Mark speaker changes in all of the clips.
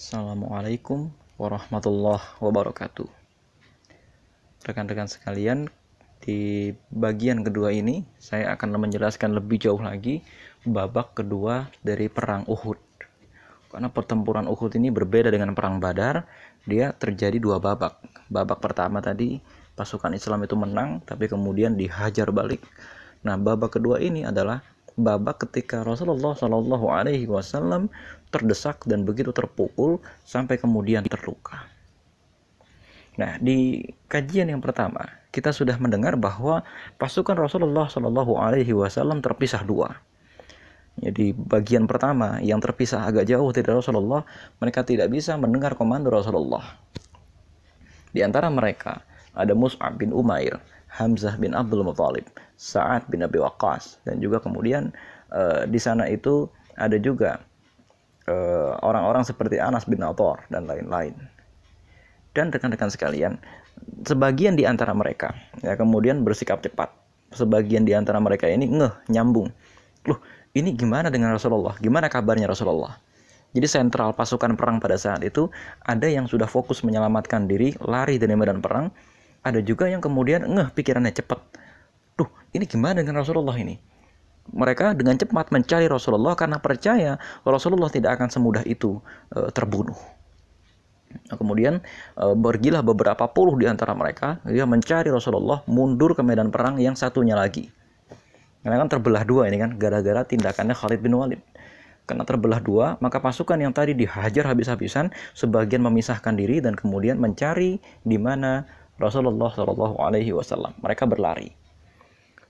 Speaker 1: Assalamualaikum warahmatullahi wabarakatuh. Rekan-rekan sekalian, di bagian kedua ini saya akan menjelaskan lebih jauh lagi babak kedua dari perang Uhud. Karena pertempuran Uhud ini berbeda dengan perang Badar, dia terjadi dua babak. Babak pertama tadi pasukan Islam itu menang, tapi kemudian dihajar balik. Nah, babak kedua ini adalah babak ketika Rasulullah Shallallahu Alaihi Wasallam terdesak dan begitu terpukul sampai kemudian terluka. Nah, di kajian yang pertama kita sudah mendengar bahwa pasukan Rasulullah Shallallahu Alaihi Wasallam terpisah dua. Jadi bagian pertama yang terpisah agak jauh dari Rasulullah, mereka tidak bisa mendengar komando Rasulullah. Di antara mereka ada Mus'ab bin Umair, Hamzah bin Abdul Muthalib, Sa'ad bin Abi Waqqas dan juga kemudian uh, di sana itu ada juga eh, orang-orang uh, seperti Anas bin Athar dan lain-lain. Dan rekan-rekan sekalian, sebagian di antara mereka ya kemudian bersikap cepat. Sebagian di antara mereka ini ngeh, nyambung. Loh, ini gimana dengan Rasulullah? Gimana kabarnya Rasulullah? Jadi sentral pasukan perang pada saat itu ada yang sudah fokus menyelamatkan diri, lari dari medan perang, ada juga yang kemudian ngeh pikirannya cepat. Tuh, ini gimana dengan Rasulullah ini? Mereka dengan cepat mencari Rasulullah karena percaya Rasulullah tidak akan semudah itu e, terbunuh. Nah, kemudian e, pergilah beberapa puluh di antara mereka, dia mencari Rasulullah, mundur ke medan perang yang satunya lagi. Karena kan terbelah dua ini kan, gara-gara tindakannya Khalid bin Walid karena terbelah dua, maka pasukan yang tadi dihajar habis-habisan sebagian memisahkan diri dan kemudian mencari di mana Rasulullah Shallallahu Alaihi Wasallam. Mereka berlari.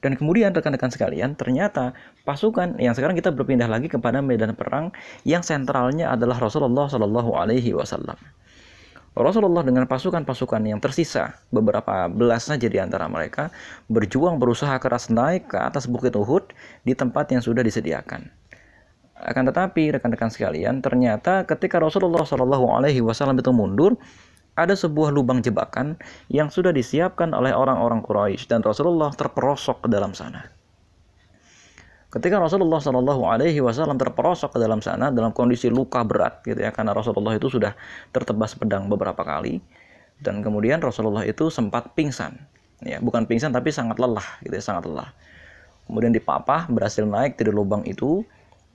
Speaker 1: Dan kemudian rekan-rekan sekalian, ternyata pasukan yang sekarang kita berpindah lagi kepada medan perang yang sentralnya adalah Rasulullah Shallallahu Alaihi Wasallam. Rasulullah dengan pasukan-pasukan yang tersisa, beberapa belas saja di antara mereka, berjuang berusaha keras naik ke atas bukit Uhud di tempat yang sudah disediakan. Akan tetapi rekan-rekan sekalian, ternyata ketika Rasulullah Shallallahu Alaihi Wasallam itu mundur, ada sebuah lubang jebakan yang sudah disiapkan oleh orang-orang Quraisy dan Rasulullah terperosok ke dalam sana. Ketika Rasulullah Shallallahu Alaihi Wasallam terperosok ke dalam sana dalam kondisi luka berat, gitu ya, karena Rasulullah itu sudah tertebas pedang beberapa kali, dan kemudian Rasulullah itu sempat pingsan, ya, bukan pingsan tapi sangat lelah, gitu ya, sangat lelah. Kemudian dipapah berhasil naik dari lubang itu,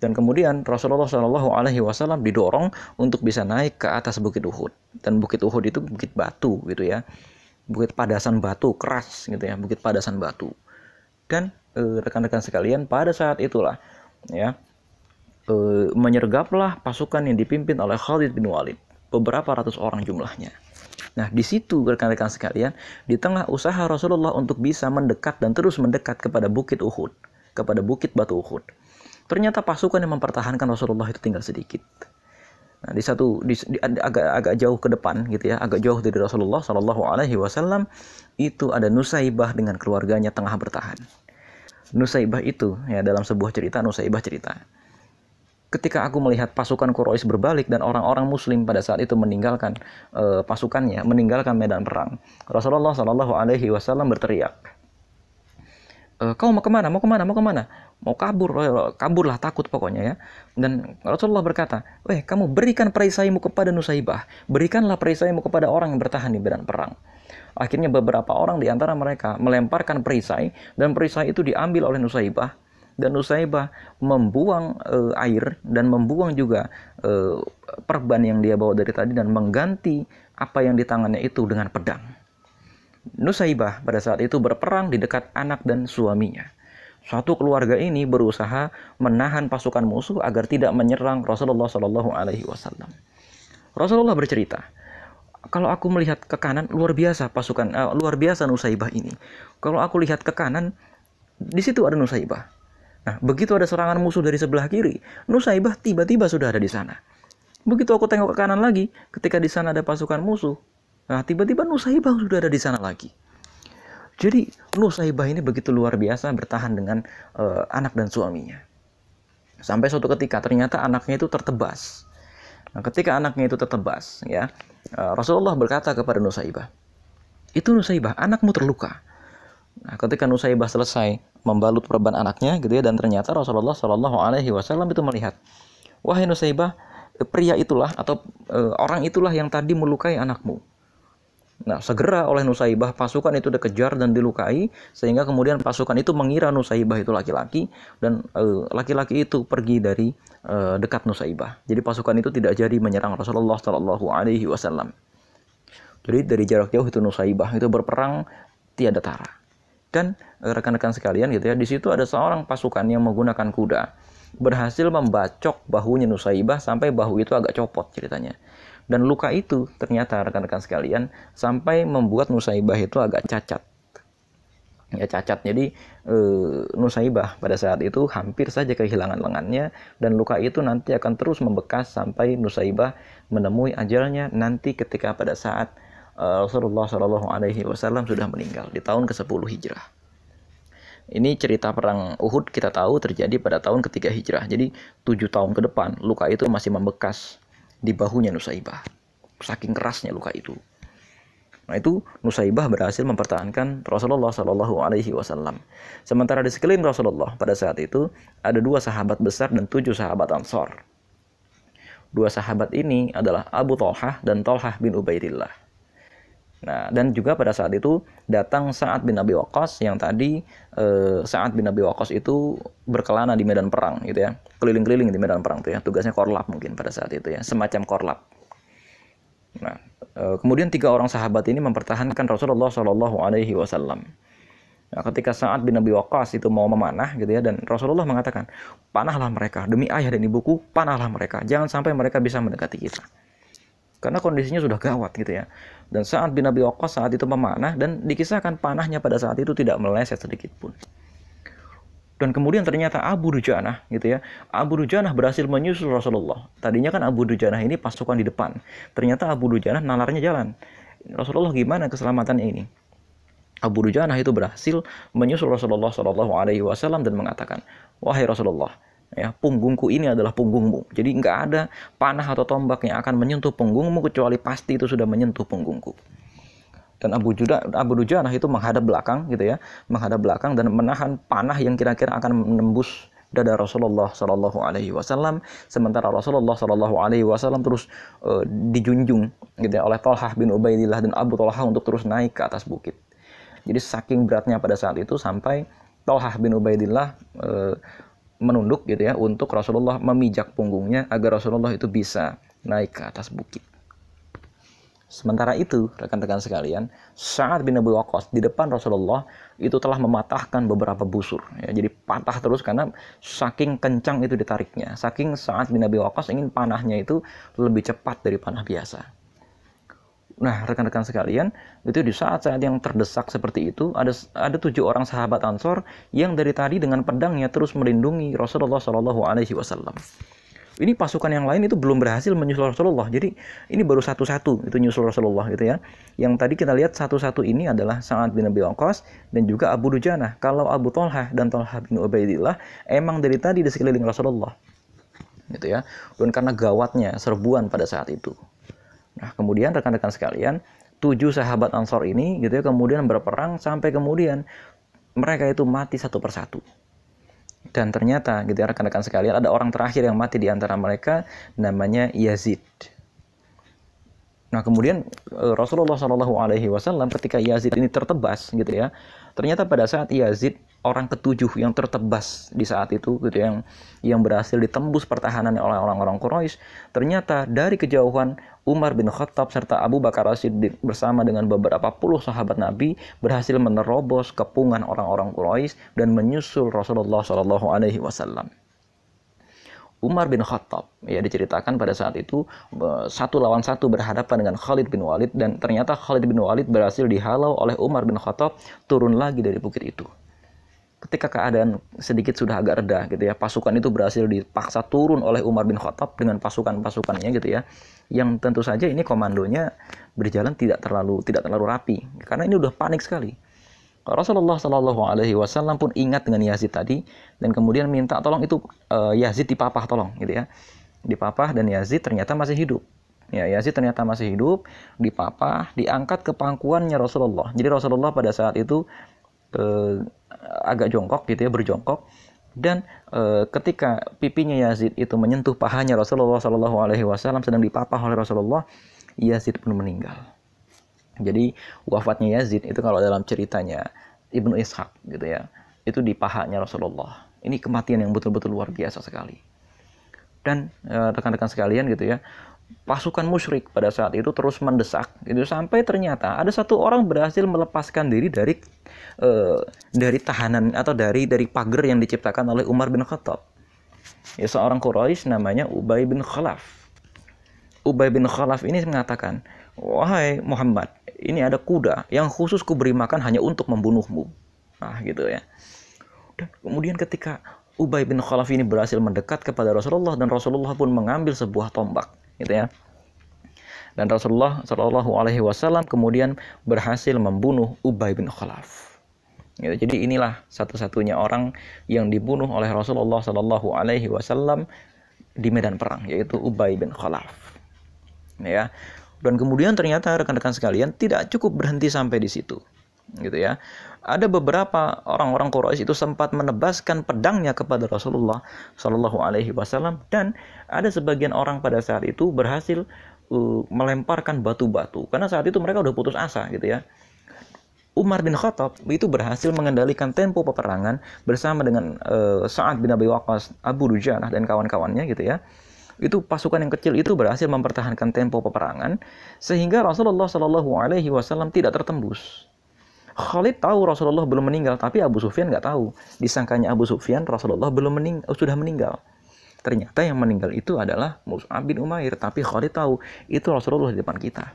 Speaker 1: dan kemudian Rasulullah Shallallahu Alaihi Wasallam didorong untuk bisa naik ke atas bukit Uhud. Dan bukit Uhud itu bukit batu gitu ya, bukit padasan batu keras gitu ya, bukit padasan batu. Dan eh, rekan-rekan eh, sekalian pada saat itulah ya eh, menyergaplah pasukan yang dipimpin oleh Khalid bin Walid, beberapa ratus orang jumlahnya. Nah, di situ rekan-rekan sekalian, di tengah usaha Rasulullah untuk bisa mendekat dan terus mendekat kepada bukit Uhud, kepada bukit batu Uhud Ternyata pasukan yang mempertahankan Rasulullah itu tinggal sedikit. Nah, di satu di, di, agak agak jauh ke depan gitu ya, agak jauh dari Rasulullah Shallallahu Alaihi Wasallam itu ada Nusaibah dengan keluarganya tengah bertahan. Nusaibah itu ya dalam sebuah cerita Nusaibah cerita. Ketika aku melihat pasukan Quraisy berbalik dan orang-orang Muslim pada saat itu meninggalkan uh, pasukannya, meninggalkan medan perang, Rasulullah Shallallahu Alaihi Wasallam berteriak, e, kau mau ke mana mau ke mana mau ke mana mau kabur eh, kaburlah takut pokoknya ya. Dan Rasulullah berkata weh kamu berikan perisaimu kepada Nusaibah berikanlah perisaimu kepada orang yang bertahan di medan perang. Akhirnya beberapa orang di antara mereka melemparkan perisai dan perisai itu diambil oleh Nusaibah. Dan Nusaibah membuang e, air dan membuang juga e, perban yang dia bawa dari tadi dan mengganti apa yang di tangannya itu dengan pedang. Nusaibah pada saat itu berperang di dekat anak dan suaminya. Suatu keluarga ini berusaha menahan pasukan musuh agar tidak menyerang Rasulullah Shallallahu Alaihi Wasallam. Rasulullah bercerita, kalau aku melihat ke kanan luar biasa pasukan uh, luar biasa Nusaibah ini. Kalau aku lihat ke kanan, di situ ada Nusaibah. Nah, begitu ada serangan musuh dari sebelah kiri, Nusaibah tiba-tiba sudah ada di sana. Begitu aku tengok ke kanan lagi, ketika di sana ada pasukan musuh, Nah, tiba-tiba Nusaibah sudah ada di sana lagi. Jadi Nusaibah ini begitu luar biasa bertahan dengan uh, anak dan suaminya. Sampai suatu ketika ternyata anaknya itu tertebas. Nah, ketika anaknya itu tertebas, ya uh, Rasulullah berkata kepada Nusaibah, itu Nusaibah, anakmu terluka. Nah, ketika Nusaibah selesai membalut perban anaknya, gitu ya, dan ternyata Rasulullah Shallallahu Alaihi Wasallam itu melihat, wahai Nusaibah, pria itulah atau e, orang itulah yang tadi melukai anakmu. Nah, segera oleh Nusaibah pasukan itu dikejar dan dilukai sehingga kemudian pasukan itu mengira Nusaibah itu laki-laki dan eh, laki-laki uh, itu pergi dari uh, dekat Nusaibah. Jadi pasukan itu tidak jadi menyerang Rasulullah Shallallahu alaihi wasallam. Jadi dari jarak jauh itu Nusaibah itu berperang tiada tara. Dan eh, rekan-rekan sekalian gitu ya, di situ ada seorang pasukan yang menggunakan kuda berhasil membacok bahunya Nusaibah sampai bahu itu agak copot ceritanya. Dan luka itu ternyata rekan-rekan sekalian sampai membuat Nusaibah itu agak cacat. Ya cacat. Jadi e, Nusaibah pada saat itu hampir saja kehilangan lengannya dan luka itu nanti akan terus membekas sampai Nusaibah menemui ajalnya nanti ketika pada saat e, Rasulullah Shallallahu Alaihi Wasallam sudah meninggal di tahun ke-10 Hijrah. Ini cerita perang Uhud kita tahu terjadi pada tahun ketiga hijrah. Jadi tujuh tahun ke depan luka itu masih membekas di bahunya Nusaibah. Saking kerasnya luka itu. Nah itu Nusaibah berhasil mempertahankan Rasulullah Shallallahu Alaihi Wasallam. Sementara di sekeliling Rasulullah pada saat itu ada dua sahabat besar dan tujuh sahabat Ansor. Dua sahabat ini adalah Abu Talhah dan Talhah bin Ubaidillah. Nah, dan juga pada saat itu datang Sa'ad bin Abi Waqqas yang tadi eh, Sa'ad bin Abi Waqqas itu berkelana di medan perang gitu ya. Keliling-keliling di medan perang tuh ya. Tugasnya korlap mungkin pada saat itu ya, semacam korlap. Nah, eh, kemudian tiga orang sahabat ini mempertahankan Rasulullah Shallallahu alaihi wasallam. Nah, ketika Sa'ad bin Abi Waqqas itu mau memanah gitu ya dan Rasulullah mengatakan, "Panahlah mereka demi ayah dan ibuku, panahlah mereka. Jangan sampai mereka bisa mendekati kita." Karena kondisinya sudah gawat gitu ya. Dan saat bin Abi Waqqas saat itu memanah dan dikisahkan panahnya pada saat itu tidak meleset sedikit pun. Dan kemudian ternyata Abu Dujanah gitu ya. Abu Dujanah berhasil menyusul Rasulullah. Tadinya kan Abu Dujanah ini pasukan di depan. Ternyata Abu Dujanah nalarnya jalan. Rasulullah gimana keselamatannya ini? Abu Dujanah itu berhasil menyusul Rasulullah Shallallahu Alaihi Wasallam dan mengatakan, wahai Rasulullah, ya punggungku ini adalah punggungmu. Jadi nggak ada panah atau tombak yang akan menyentuh punggungmu kecuali pasti itu sudah menyentuh punggungku. Dan Abu Juda Abu Dujanah itu menghadap belakang gitu ya menghadap belakang dan menahan panah yang kira-kira akan menembus dada Rasulullah Shallallahu Alaihi Wasallam. Sementara Rasulullah Shallallahu Alaihi Wasallam terus uh, dijunjung gitu ya oleh Talhah bin Ubaidillah dan Abu Talhah untuk terus naik ke atas bukit. Jadi saking beratnya pada saat itu sampai Talhah bin Ubaidillah uh, menunduk gitu ya untuk Rasulullah memijak punggungnya agar Rasulullah itu bisa naik ke atas bukit. Sementara itu, rekan-rekan sekalian, saat bin Abu Waqqas di depan Rasulullah itu telah mematahkan beberapa busur. Ya, jadi patah terus karena saking kencang itu ditariknya. Saking saat bin Abi Waqqas ingin panahnya itu lebih cepat dari panah biasa. Nah, rekan-rekan sekalian, itu di saat-saat yang terdesak seperti itu, ada ada tujuh orang sahabat Ansor yang dari tadi dengan pedangnya terus melindungi Rasulullah Shallallahu Alaihi Wasallam. Ini pasukan yang lain itu belum berhasil menyusul Rasulullah. Jadi ini baru satu-satu itu nyusul Rasulullah gitu ya. Yang tadi kita lihat satu-satu ini adalah Sa'ad bin Abi Waqqas dan juga Abu Dujana. Kalau Abu Talha dan Talha bin Ubaidillah emang dari tadi di sekeliling Rasulullah. Gitu ya. Dan karena gawatnya serbuan pada saat itu. Nah, kemudian rekan-rekan sekalian, tujuh sahabat Ansor ini gitu ya kemudian berperang sampai kemudian mereka itu mati satu persatu. Dan ternyata gitu ya rekan-rekan sekalian ada orang terakhir yang mati di antara mereka namanya Yazid. Nah kemudian eh, Rasulullah Wasallam ketika Yazid ini tertebas gitu ya, ternyata pada saat Yazid orang ketujuh yang tertebas di saat itu gitu yang yang berhasil ditembus pertahanan oleh orang-orang Quraisy ternyata dari kejauhan Umar bin Khattab serta Abu Bakar Siddiq bersama dengan beberapa puluh sahabat Nabi berhasil menerobos kepungan orang-orang Quraisy dan menyusul Rasulullah Shallallahu Alaihi Wasallam. Umar bin Khattab ya diceritakan pada saat itu satu lawan satu berhadapan dengan Khalid bin Walid dan ternyata Khalid bin Walid berhasil dihalau oleh Umar bin Khattab turun lagi dari bukit itu ketika keadaan sedikit sudah agak reda gitu ya pasukan itu berhasil dipaksa turun oleh Umar bin Khattab dengan pasukan-pasukannya gitu ya. Yang tentu saja ini komandonya berjalan tidak terlalu tidak terlalu rapi karena ini udah panik sekali. Rasulullah Shallallahu Alaihi Wasallam pun ingat dengan Yazid tadi dan kemudian minta tolong itu uh, Yazid dipapah tolong gitu ya. Dipapah dan Yazid ternyata masih hidup. Ya, Yazid ternyata masih hidup, dipapah, diangkat ke pangkuannya Rasulullah. Jadi Rasulullah pada saat itu eh, agak jongkok gitu ya berjongkok dan e, ketika pipinya Yazid itu menyentuh pahanya Rasulullah Shallallahu Alaihi Wasallam sedang dipapah oleh Rasulullah, Yazid pun meninggal. Jadi wafatnya Yazid itu kalau dalam ceritanya Ibnu Ishaq gitu ya, itu di pahanya Rasulullah. Ini kematian yang betul-betul luar biasa sekali. Dan eh, rekan-rekan sekalian gitu ya, pasukan musyrik pada saat itu terus mendesak itu sampai ternyata ada satu orang berhasil melepaskan diri dari uh, dari tahanan atau dari dari pagar yang diciptakan oleh Umar bin Khattab. Ya seorang Quraisy namanya Ubay bin Khalaf. Ubay bin Khalaf ini mengatakan, "Wahai Muhammad, ini ada kuda yang khusus kuberi makan hanya untuk membunuhmu." Nah, gitu ya. Dan kemudian ketika Ubay bin Khalaf ini berhasil mendekat kepada Rasulullah dan Rasulullah pun mengambil sebuah tombak gitu ya. Dan Rasulullah Shallallahu Alaihi Wasallam kemudian berhasil membunuh Ubay bin Khalaf. Gitu. Jadi inilah satu-satunya orang yang dibunuh oleh Rasulullah Shallallahu Alaihi Wasallam di medan perang, yaitu Ubay bin Khalaf. Ya. Dan kemudian ternyata rekan-rekan sekalian tidak cukup berhenti sampai di situ gitu ya. Ada beberapa orang-orang Quraisy itu sempat menebaskan pedangnya kepada Rasulullah Shallallahu Alaihi Wasallam dan ada sebagian orang pada saat itu berhasil uh, melemparkan batu-batu karena saat itu mereka udah putus asa gitu ya. Umar bin Khattab itu berhasil mengendalikan tempo peperangan bersama dengan uh, Sa'ad bin Abi Waqqas, Abu Dujanah dan kawan-kawannya gitu ya itu pasukan yang kecil itu berhasil mempertahankan tempo peperangan sehingga Rasulullah Shallallahu Alaihi Wasallam tidak tertembus. Khalid tahu Rasulullah belum meninggal, tapi Abu Sufyan nggak tahu. Disangkanya Abu Sufyan Rasulullah belum meninggal, oh, sudah meninggal. Ternyata yang meninggal itu adalah Mus'ab bin Umair, tapi Khalid tahu itu Rasulullah di depan kita.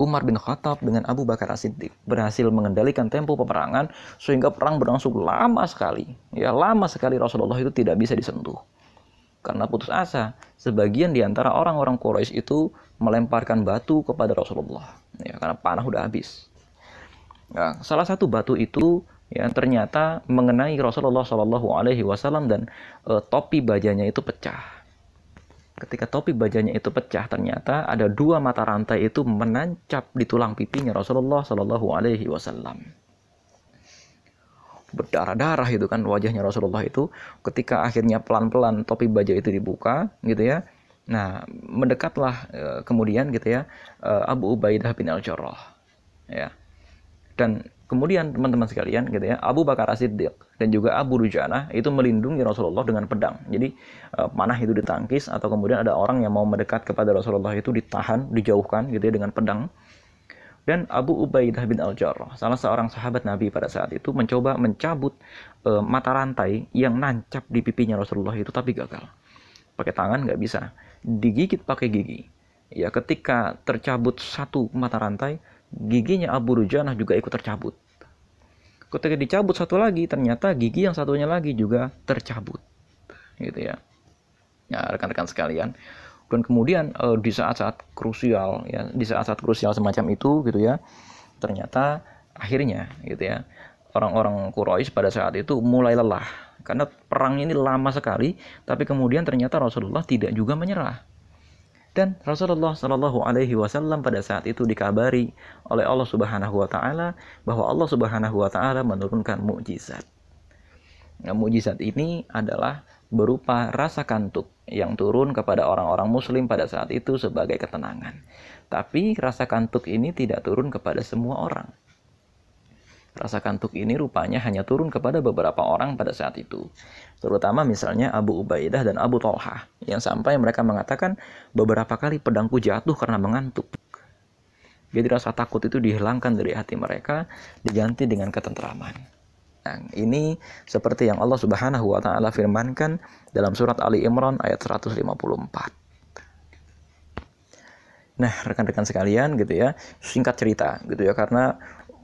Speaker 1: Umar bin Khattab dengan Abu Bakar As-Siddiq berhasil mengendalikan tempo peperangan sehingga perang berlangsung lama sekali. Ya, lama sekali Rasulullah itu tidak bisa disentuh. Karena putus asa, sebagian di antara orang-orang Quraisy itu melemparkan batu kepada Rasulullah. Ya, karena panah udah habis. Nah, salah satu batu itu ya ternyata mengenai Rasulullah Shallallahu Alaihi Wasallam dan e, topi bajanya itu pecah. Ketika topi bajanya itu pecah, ternyata ada dua mata rantai itu menancap di tulang pipinya Rasulullah Shallallahu Alaihi Wasallam. Berdarah-darah itu kan wajahnya Rasulullah itu ketika akhirnya pelan-pelan topi baja itu dibuka gitu ya. Nah, mendekatlah e, kemudian gitu ya e, Abu Ubaidah bin Al-Jarrah. Ya dan kemudian teman-teman sekalian gitu ya, Abu Bakar As-Siddiq dan juga Abu Dujana itu melindungi Rasulullah dengan pedang. Jadi uh, panah itu ditangkis atau kemudian ada orang yang mau mendekat kepada Rasulullah itu ditahan, dijauhkan gitu ya dengan pedang. Dan Abu Ubaidah bin Al-Jarrah, salah seorang sahabat Nabi pada saat itu mencoba mencabut uh, mata rantai yang nancap di pipinya Rasulullah itu tapi gagal. Pakai tangan nggak bisa, digigit pakai gigi. Ya, ketika tercabut satu mata rantai, giginya Abu Rujanah juga ikut tercabut. Ketika dicabut satu lagi, ternyata gigi yang satunya lagi juga tercabut. Gitu ya. Ya, rekan-rekan sekalian. Dan kemudian uh, di saat-saat krusial ya, di saat-saat krusial semacam itu gitu ya, ternyata akhirnya gitu ya, orang-orang Quraisy pada saat itu mulai lelah karena perang ini lama sekali, tapi kemudian ternyata Rasulullah tidak juga menyerah dan Rasulullah Shallallahu Alaihi Wasallam pada saat itu dikabari oleh Allah Subhanahu Wa Taala bahwa Allah Subhanahu Wa Taala menurunkan mukjizat. Nah, mukjizat ini adalah berupa rasa kantuk yang turun kepada orang-orang Muslim pada saat itu sebagai ketenangan. Tapi rasa kantuk ini tidak turun kepada semua orang. Rasa kantuk ini rupanya hanya turun kepada beberapa orang pada saat itu. Terutama misalnya Abu Ubaidah dan Abu Tolha. Yang sampai mereka mengatakan beberapa kali pedangku jatuh karena mengantuk. Jadi rasa takut itu dihilangkan dari hati mereka, diganti dengan ketentraman. Nah, ini seperti yang Allah Subhanahu wa taala firmankan dalam surat Ali Imran ayat 154. Nah, rekan-rekan sekalian gitu ya, singkat cerita gitu ya karena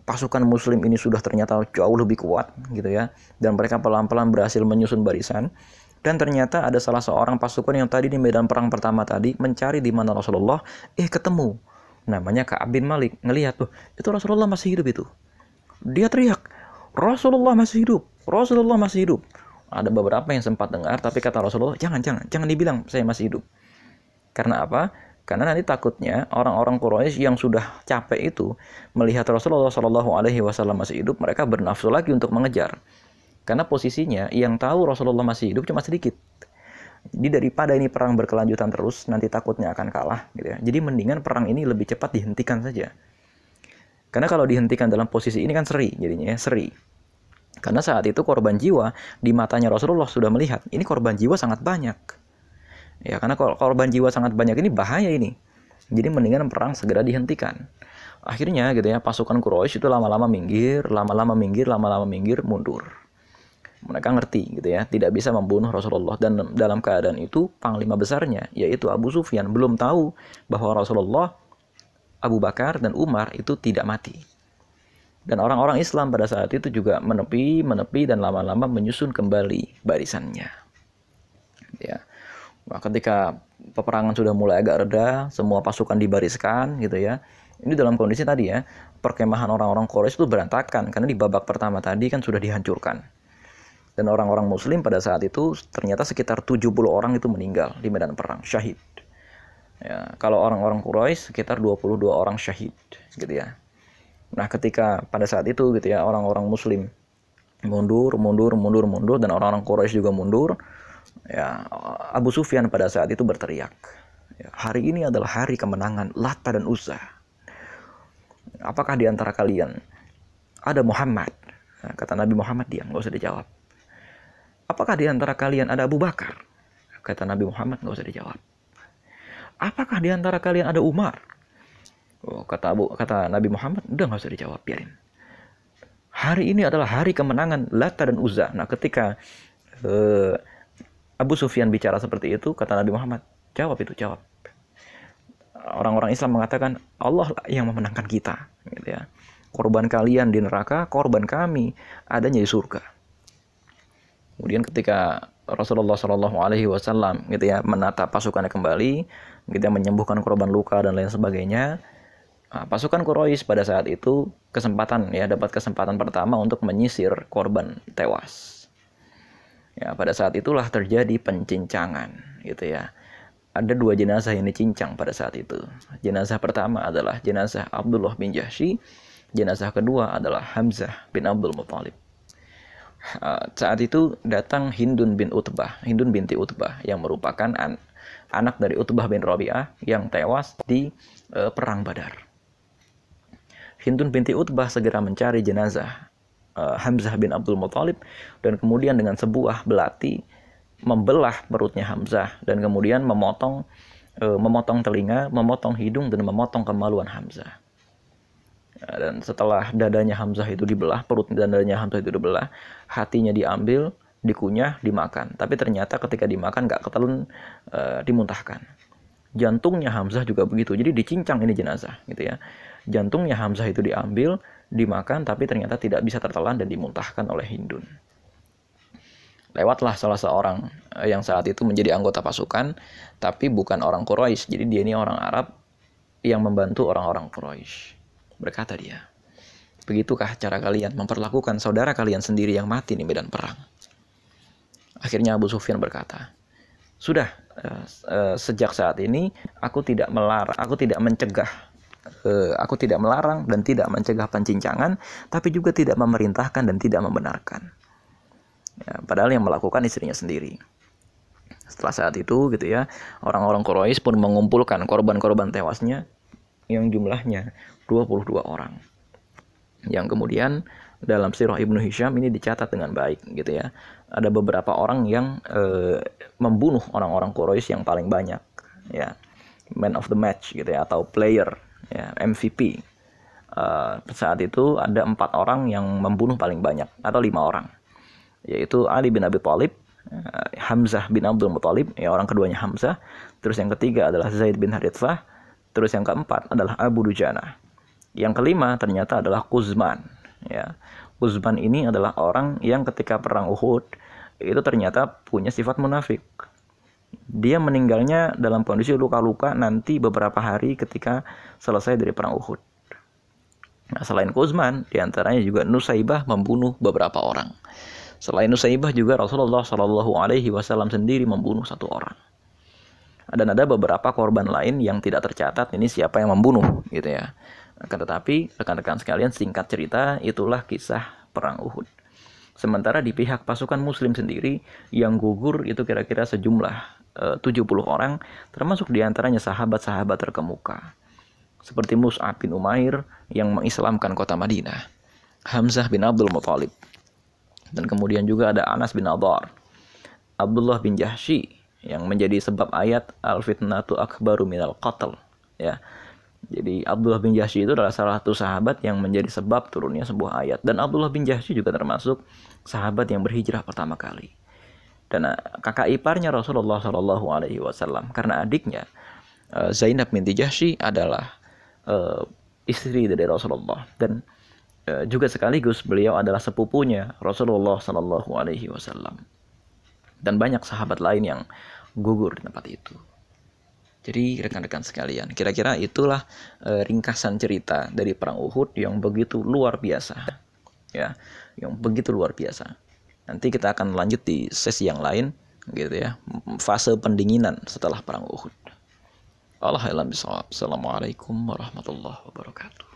Speaker 1: pasukan muslim ini sudah ternyata jauh lebih kuat gitu ya. Dan mereka pelan-pelan berhasil menyusun barisan. Dan ternyata ada salah seorang pasukan yang tadi di medan perang pertama tadi mencari di mana Rasulullah eh ketemu. Namanya Ka'ab bin Malik. Ngelihat tuh itu Rasulullah masih hidup itu. Dia teriak Rasulullah masih hidup Rasulullah masih hidup. Ada beberapa yang sempat dengar tapi kata Rasulullah jangan jangan jangan dibilang saya masih hidup. Karena apa karena nanti takutnya orang-orang Quraisy yang sudah capek itu melihat Rasulullah Shallallahu Alaihi Wasallam masih hidup, mereka bernafsu lagi untuk mengejar. Karena posisinya yang tahu Rasulullah masih hidup cuma sedikit. Jadi daripada ini perang berkelanjutan terus, nanti takutnya akan kalah. Gitu ya. Jadi mendingan perang ini lebih cepat dihentikan saja. Karena kalau dihentikan dalam posisi ini kan seri jadinya ya, seri. Karena saat itu korban jiwa di matanya Rasulullah sudah melihat, ini korban jiwa sangat banyak. Ya, karena korban jiwa sangat banyak ini bahaya ini. Jadi mendingan perang segera dihentikan. Akhirnya gitu ya, pasukan Quraisy itu lama-lama minggir, lama-lama minggir, lama-lama minggir, mundur. Mereka ngerti gitu ya, tidak bisa membunuh Rasulullah dan dalam keadaan itu panglima besarnya yaitu Abu Sufyan belum tahu bahwa Rasulullah, Abu Bakar dan Umar itu tidak mati. Dan orang-orang Islam pada saat itu juga menepi, menepi dan lama-lama menyusun kembali barisannya. Ya. Nah, ketika peperangan sudah mulai agak reda, semua pasukan dibariskan gitu ya. Ini dalam kondisi tadi ya, perkemahan orang-orang Quraisy itu berantakan karena di babak pertama tadi kan sudah dihancurkan. Dan orang-orang muslim pada saat itu ternyata sekitar 70 orang itu meninggal di medan perang, syahid. Ya, kalau orang-orang Quraisy sekitar 22 orang syahid gitu ya. Nah, ketika pada saat itu gitu ya, orang-orang muslim mundur, mundur, mundur, mundur dan orang-orang Quraisy juga mundur. Ya, Abu Sufyan pada saat itu berteriak, ya, hari ini adalah hari kemenangan Lata dan Uzza. Apakah di antara kalian ada Muhammad? Nah, kata Nabi Muhammad diam, nggak usah dijawab. Apakah di antara kalian ada Abu Bakar? Kata Nabi Muhammad nggak usah dijawab. Apakah di antara kalian ada Umar? Oh, kata Abu kata Nabi Muhammad, udah nggak usah dijawab, biarin. Hari ini adalah hari kemenangan Lata dan Uzza. Nah, ketika uh, Abu Sufyan bicara seperti itu, kata Nabi Muhammad, jawab itu, jawab. Orang-orang Islam mengatakan Allah yang memenangkan kita, gitu ya. Korban kalian di neraka, korban kami adanya di surga. Kemudian ketika Rasulullah Shallallahu Alaihi Wasallam gitu ya menata pasukannya kembali, gitu ya menyembuhkan korban luka dan lain sebagainya. Nah, pasukan Quraisy pada saat itu kesempatan ya dapat kesempatan pertama untuk menyisir korban tewas. Ya, pada saat itulah terjadi pencincangan gitu ya. Ada dua jenazah yang dicincang pada saat itu. Jenazah pertama adalah jenazah Abdullah bin Jahsy, jenazah kedua adalah Hamzah bin Abdul Muthalib. Saat itu datang Hindun bin Utbah, Hindun binti Utbah yang merupakan an anak dari Utbah bin Rabi'ah yang tewas di uh, perang Badar. Hindun binti Utbah segera mencari jenazah uh, Hamzah bin Abdul Muthalib dan kemudian dengan sebuah belati membelah perutnya Hamzah dan kemudian memotong uh, memotong telinga, memotong hidung dan memotong kemaluan Hamzah. Ya, dan setelah dadanya Hamzah itu dibelah, perut dan dadanya Hamzah itu dibelah, hatinya diambil, dikunyah, dimakan. Tapi ternyata ketika dimakan gak ketelan e, dimuntahkan. Jantungnya Hamzah juga begitu. Jadi dicincang ini jenazah gitu ya. Jantungnya Hamzah itu diambil, dimakan tapi ternyata tidak bisa tertelan dan dimuntahkan oleh Hindun. Lewatlah salah seorang eh, yang saat itu menjadi anggota pasukan, tapi bukan orang Quraisy. Jadi dia ini orang Arab yang membantu orang-orang Quraisy. Berkata dia, begitukah cara kalian memperlakukan saudara kalian sendiri yang mati di medan perang? Akhirnya Abu Sufyan berkata, sudah uh, uh, sejak saat ini aku tidak melarang, aku tidak mencegah, uh, aku tidak melarang dan tidak mencegah pencincangan, tapi juga tidak memerintahkan dan tidak membenarkan. Ya, padahal yang melakukan istrinya sendiri. Setelah saat itu gitu ya, orang-orang Quraisy pun mengumpulkan korban-korban tewasnya yang jumlahnya 22 orang. Yang kemudian dalam sirah Ibnu Hisham ini dicatat dengan baik gitu ya. Ada beberapa orang yang e, membunuh orang-orang Quraisy yang paling banyak ya. Man of the match gitu ya atau player ya MVP. E, eh, saat itu ada empat orang yang membunuh paling banyak atau lima orang yaitu Ali bin Abi Thalib, eh, Hamzah bin Abdul Muthalib, ya orang keduanya Hamzah, terus yang ketiga adalah Zaid bin Harithah, terus yang keempat adalah Abu Dujana. Yang kelima ternyata adalah Kuzman. Ya. Kuzman ini adalah orang yang ketika perang Uhud itu ternyata punya sifat munafik. Dia meninggalnya dalam kondisi luka-luka nanti beberapa hari ketika selesai dari perang Uhud. Nah, selain Kuzman, di antaranya juga Nusaibah membunuh beberapa orang. Selain Nusaibah juga Rasulullah Shallallahu Alaihi Wasallam sendiri membunuh satu orang. Dan ada beberapa korban lain yang tidak tercatat ini siapa yang membunuh gitu ya. Akan tetapi rekan-rekan sekalian singkat cerita itulah kisah perang Uhud. Sementara di pihak pasukan muslim sendiri yang gugur itu kira-kira sejumlah 70 orang termasuk di antaranya sahabat-sahabat terkemuka. Seperti Mus'ab bin Umair yang mengislamkan kota Madinah. Hamzah bin Abdul Muthalib. Dan kemudian juga ada Anas bin Adar. Abdullah bin Jahshi yang menjadi sebab ayat al-fitnatu akbaru minal qatl. Ya, jadi Abdullah bin Jahsy itu adalah salah satu sahabat yang menjadi sebab turunnya sebuah ayat dan Abdullah bin Jahsy juga termasuk sahabat yang berhijrah pertama kali. Dan eh, kakak iparnya Rasulullah Shallallahu Alaihi Wasallam karena adiknya eh, Zainab binti Jahsy adalah uh, istri dari Rasulullah dan juga sekaligus beliau adalah sepupunya Rasulullah Shallallahu Alaihi Wasallam dan banyak sahabat lain yang gugur di tempat itu. Jadi rekan-rekan sekalian, kira-kira itulah e, ringkasan cerita dari perang Uhud yang begitu luar biasa. Ya, yang begitu luar biasa. Nanti kita akan lanjut di sesi yang lain gitu ya, fase pendinginan setelah perang Uhud. Allah Assalamualaikum warahmatullahi wabarakatuh.